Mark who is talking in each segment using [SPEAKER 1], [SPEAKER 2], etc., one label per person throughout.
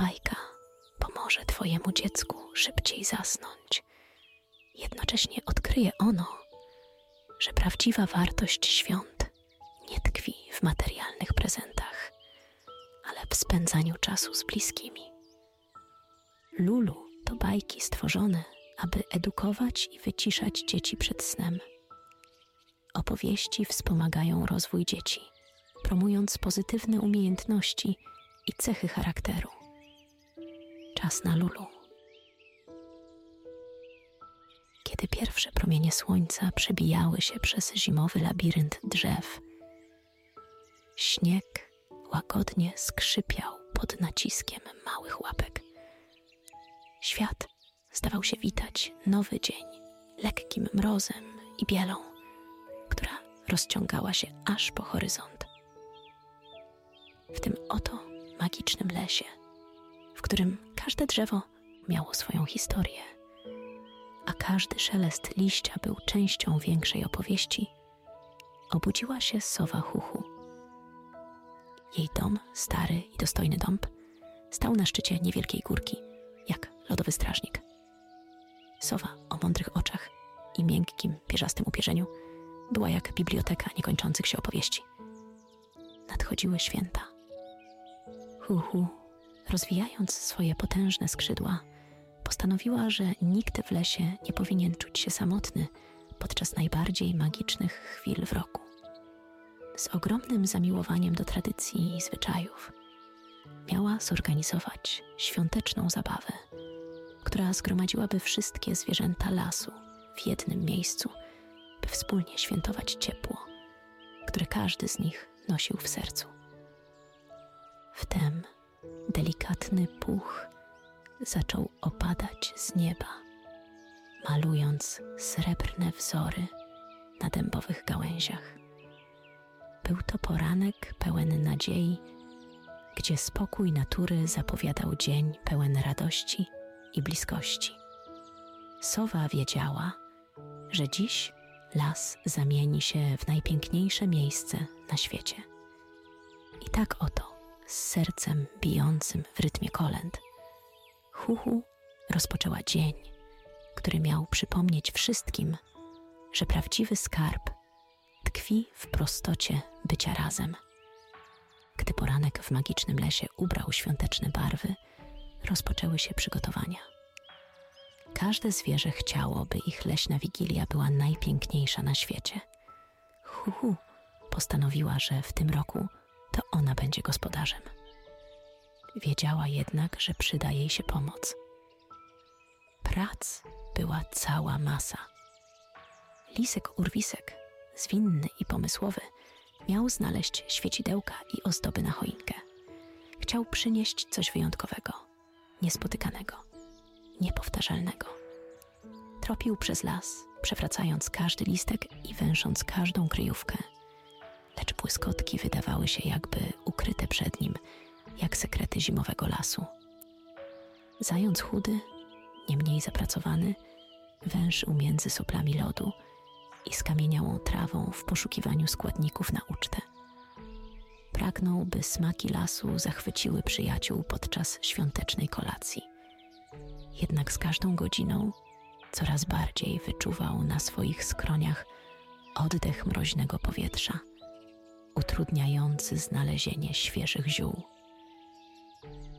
[SPEAKER 1] bajka pomoże Twojemu dziecku szybciej zasnąć. Jednocześnie odkryje ono, że prawdziwa wartość świąt nie tkwi w materialnych prezentach, ale w spędzaniu czasu z bliskimi. Lulu to bajki stworzone, aby edukować i wyciszać dzieci przed snem. Opowieści wspomagają rozwój dzieci, promując pozytywne umiejętności i cechy charakteru. Czas na Lulu. Kiedy pierwsze promienie słońca przebijały się przez zimowy labirynt drzew, śnieg łagodnie skrzypiał pod naciskiem małych łapek. Świat zdawał się witać nowy dzień lekkim mrozem i bielą, która rozciągała się aż po horyzont. W tym oto magicznym lesie, w którym każde drzewo miało swoją historię, a każdy szelest liścia był częścią większej opowieści, obudziła się sowa Huchu. Jej dom, stary i dostojny dąb, stał na szczycie niewielkiej górki, jak lodowy strażnik. Sowa o mądrych oczach i miękkim, pierzastym upierzeniu była jak biblioteka niekończących się opowieści. Nadchodziły święta. Huhu, rozwijając swoje potężne skrzydła, postanowiła, że nikt w lesie nie powinien czuć się samotny podczas najbardziej magicznych chwil w roku. Z ogromnym zamiłowaniem do tradycji i zwyczajów miała zorganizować świąteczną zabawę, która zgromadziłaby wszystkie zwierzęta lasu w jednym miejscu, by wspólnie świętować ciepło, które każdy z nich nosił w sercu. Wtem delikatny puch zaczął opadać z nieba, malując srebrne wzory na dębowych gałęziach. Był to poranek pełen nadziei, gdzie spokój natury zapowiadał dzień pełen radości i bliskości. Sowa wiedziała, że dziś las zamieni się w najpiękniejsze miejsce na świecie. I tak oto, z sercem bijącym w rytmie kolęd, Huhu rozpoczęła dzień, który miał przypomnieć wszystkim, że prawdziwy skarb tkwi w prostocie bycia razem. Gdy poranek w magicznym lesie ubrał świąteczne barwy, rozpoczęły się przygotowania. Każde zwierzę chciało, by ich leśna wigilia była najpiękniejsza na świecie. Huhu postanowiła, że w tym roku to ona będzie gospodarzem. Wiedziała jednak, że przyda jej się pomoc. Prac była cała masa. Lisek Urwisek, zwinny i pomysłowy, miał znaleźć świecidełka i ozdoby na choinkę. Chciał przynieść coś wyjątkowego, niespotykanego, niepowtarzalnego. Tropił przez las, przewracając każdy listek i węsząc każdą kryjówkę. Lecz błyskotki wydawały się jakby ukryte przed nim, jak sekrety zimowego lasu. Zając chudy, nie mniej zapracowany, wężył między soplami lodu i skamieniałą trawą w poszukiwaniu składników na ucztę. Pragnął, by smaki lasu zachwyciły przyjaciół podczas świątecznej kolacji. Jednak z każdą godziną coraz bardziej wyczuwał na swoich skroniach oddech mroźnego powietrza, utrudniający znalezienie świeżych ziół.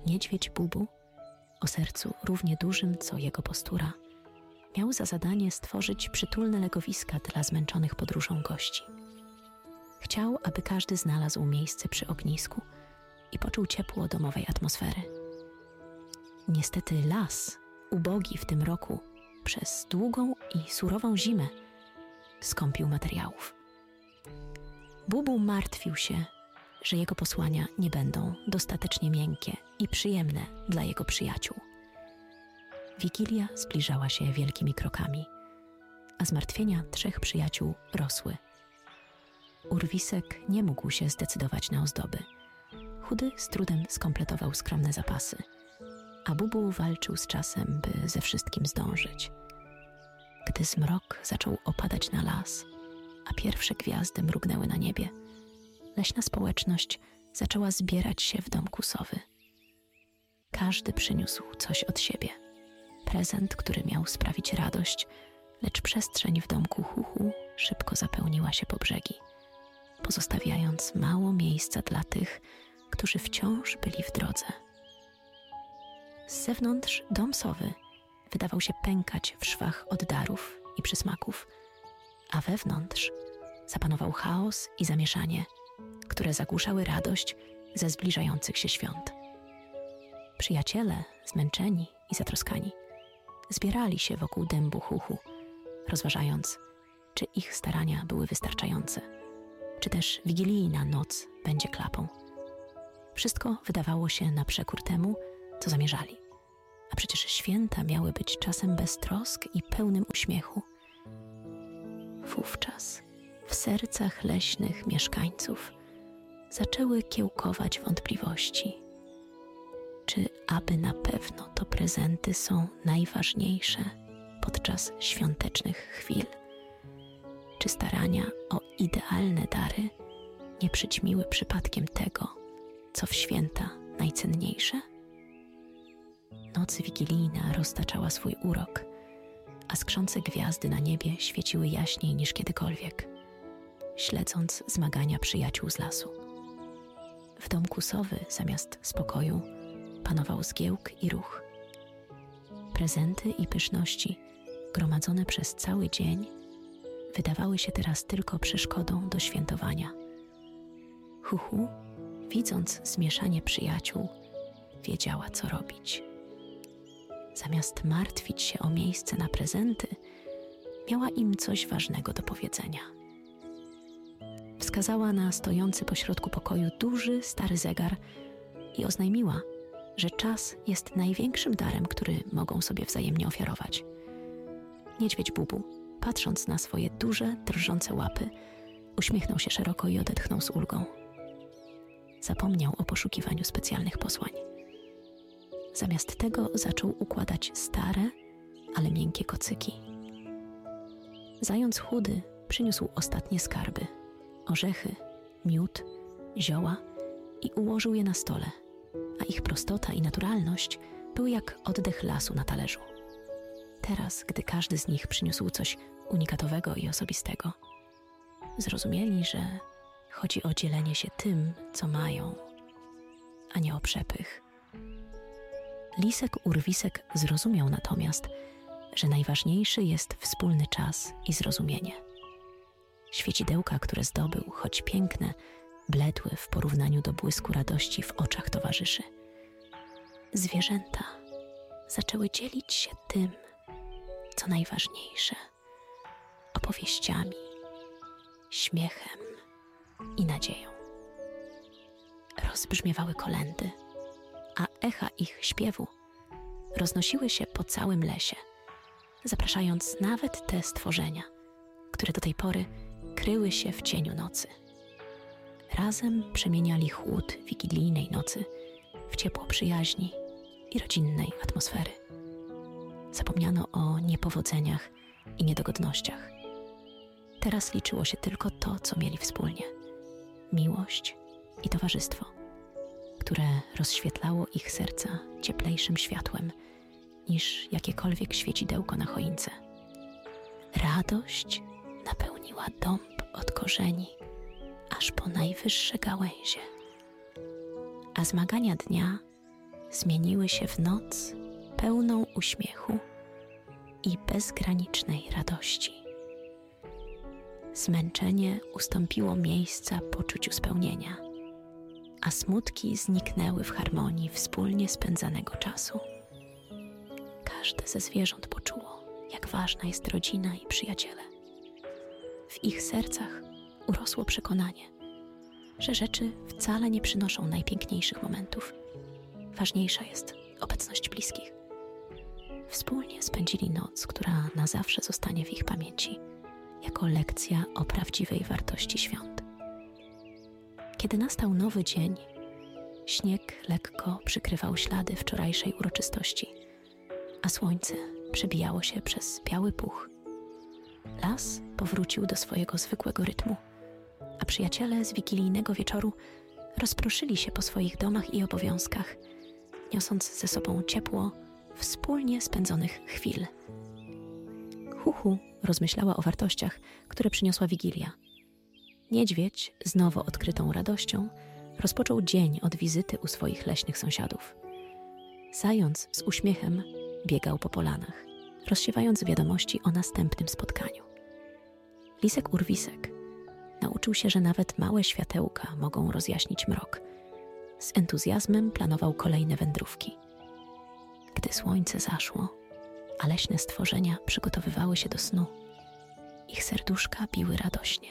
[SPEAKER 1] Niedźwiedź Bubu, o sercu równie dużym co jego postura, miał za zadanie stworzyć przytulne legowiska dla zmęczonych podróżą gości. Chciał, aby każdy znalazł miejsce przy ognisku i poczuł ciepło domowej atmosfery. Niestety las, ubogi w tym roku, przez długą i surową zimę, skąpił materiałów. Bubu martwił się, że jego posłania nie będą dostatecznie miękkie i przyjemne dla jego przyjaciół. Wigilia zbliżała się wielkimi krokami, a zmartwienia trzech przyjaciół rosły. Urwisek nie mógł się zdecydować na ozdoby. Chudy z trudem skompletował skromne zapasy, a Bubu walczył z czasem, by ze wszystkim zdążyć. Gdy zmrok zaczął opadać na las, a pierwsze gwiazdy mrugnęły na niebie, leśna społeczność zaczęła zbierać się w domku sowy. każdy przyniósł coś od siebie. Prezent, który miał sprawić radość, lecz przestrzeń w domku Huchu szybko zapełniła się po brzegi, pozostawiając mało miejsca dla tych, którzy wciąż byli w drodze. Z zewnątrz dom sowy wydawał się pękać w szwach od darów i przysmaków, a wewnątrz zapanował chaos i zamieszanie, które zagłuszały radość ze zbliżających się świąt. Przyjaciele, zmęczeni i zatroskani, zbierali się wokół dębu chuchu, rozważając, czy ich starania były wystarczające, czy też wigilijna noc będzie klapą. Wszystko wydawało się na przekór temu, co zamierzali. A przecież święta miały być czasem bez trosk i pełnym uśmiechu. Wówczas w sercach leśnych mieszkańców zaczęły kiełkować wątpliwości. Czy aby na pewno to prezenty są najważniejsze podczas świątecznych chwil? Czy starania o idealne dary nie przyćmiły przypadkiem tego, co w święta najcenniejsze? Noc wigilijna roztaczała swój urok, a skrzące gwiazdy na niebie świeciły jaśniej niż kiedykolwiek, śledząc zmagania przyjaciół z lasu. W domku sowy zamiast spokoju panował zgiełk i ruch. Prezenty i pyszności, gromadzone przez cały dzień, wydawały się teraz tylko przeszkodą do świętowania. Huhu, widząc zmieszanie przyjaciół, wiedziała, co robić. Zamiast martwić się o miejsce na prezenty, miała im coś ważnego do powiedzenia. Wskazała na stojący pośrodku pokoju duży, stary zegar i oznajmiła, że czas jest największym darem, który mogą sobie wzajemnie ofiarować. Niedźwiedź Bubu, patrząc na swoje duże, drżące łapy, uśmiechnął się szeroko i odetchnął z ulgą. Zapomniał o poszukiwaniu specjalnych posłań. Zamiast tego zaczął układać stare, ale miękkie kocyki. Zając chudy przyniósł ostatnie skarby orzechy, miód, zioła i ułożył je na stole, a ich prostota i naturalność były jak oddech lasu na talerzu. Teraz, gdy każdy z nich przyniósł coś unikatowego i osobistego, zrozumieli, że chodzi o dzielenie się tym, co mają, a nie o przepych. Lisek Urwisek zrozumiał natomiast, że najważniejszy jest wspólny czas i zrozumienie. Świecidełka, które zdobył, choć piękne, bledły w porównaniu do błysku radości w oczach towarzyszy. Zwierzęta zaczęły dzielić się tym, co najważniejsze opowieściami, śmiechem i nadzieją. Rozbrzmiewały kolendy a echa ich śpiewu roznosiły się po całym lesie, zapraszając nawet te stworzenia, które do tej pory kryły się w cieniu nocy. Razem przemieniali chłód wigilijnej nocy w ciepło przyjaźni i rodzinnej atmosfery. Zapomniano o niepowodzeniach i niedogodnościach. Teraz liczyło się tylko to, co mieli wspólnie miłość i towarzystwo które rozświetlało ich serca cieplejszym światłem niż jakiekolwiek świecidełko na choince. Radość napełniła dąb od korzeni aż po najwyższe gałęzie, a zmagania dnia zmieniły się w noc pełną uśmiechu i bezgranicznej radości. Zmęczenie ustąpiło miejsca poczuciu spełnienia a smutki zniknęły w harmonii wspólnie spędzanego czasu. Każde ze zwierząt poczuło, jak ważna jest rodzina i przyjaciele. W ich sercach urosło przekonanie, że rzeczy wcale nie przynoszą najpiękniejszych momentów. Ważniejsza jest obecność bliskich. Wspólnie spędzili noc, która na zawsze zostanie w ich pamięci, jako lekcja o prawdziwej wartości świąt. Kiedy nastał nowy dzień, śnieg lekko przykrywał ślady wczorajszej uroczystości, a słońce przebijało się przez biały puch. Las powrócił do swojego zwykłego rytmu, a przyjaciele z wigilijnego wieczoru rozproszyli się po swoich domach i obowiązkach, niosąc ze sobą ciepło wspólnie spędzonych chwil. Huhu rozmyślała o wartościach, które przyniosła Wigilia. Niedźwiedź, z nowo odkrytą radością, rozpoczął dzień od wizyty u swoich leśnych sąsiadów. Zając z uśmiechem biegał po polanach, rozsiewając wiadomości o następnym spotkaniu. Lisek Urwisek nauczył się, że nawet małe światełka mogą rozjaśnić mrok. Z entuzjazmem planował kolejne wędrówki. Gdy słońce zaszło, a leśne stworzenia przygotowywały się do snu, ich serduszka biły radośnie.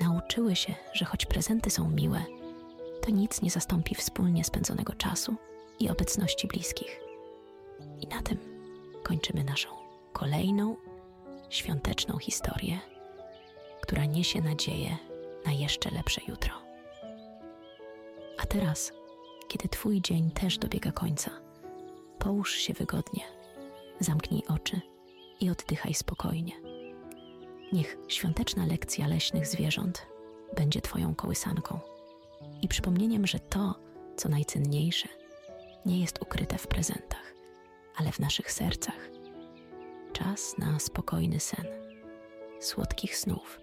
[SPEAKER 1] Nauczyły się, że choć prezenty są miłe, to nic nie zastąpi wspólnie spędzonego czasu i obecności bliskich. I na tym kończymy naszą kolejną świąteczną historię, która niesie nadzieję na jeszcze lepsze jutro. A teraz, kiedy Twój dzień też dobiega końca, połóż się wygodnie, zamknij oczy i oddychaj spokojnie. Niech świąteczna lekcja leśnych zwierząt będzie Twoją kołysanką i przypomnieniem, że to, co najcenniejsze, nie jest ukryte w prezentach, ale w naszych sercach. Czas na spokojny sen, słodkich snów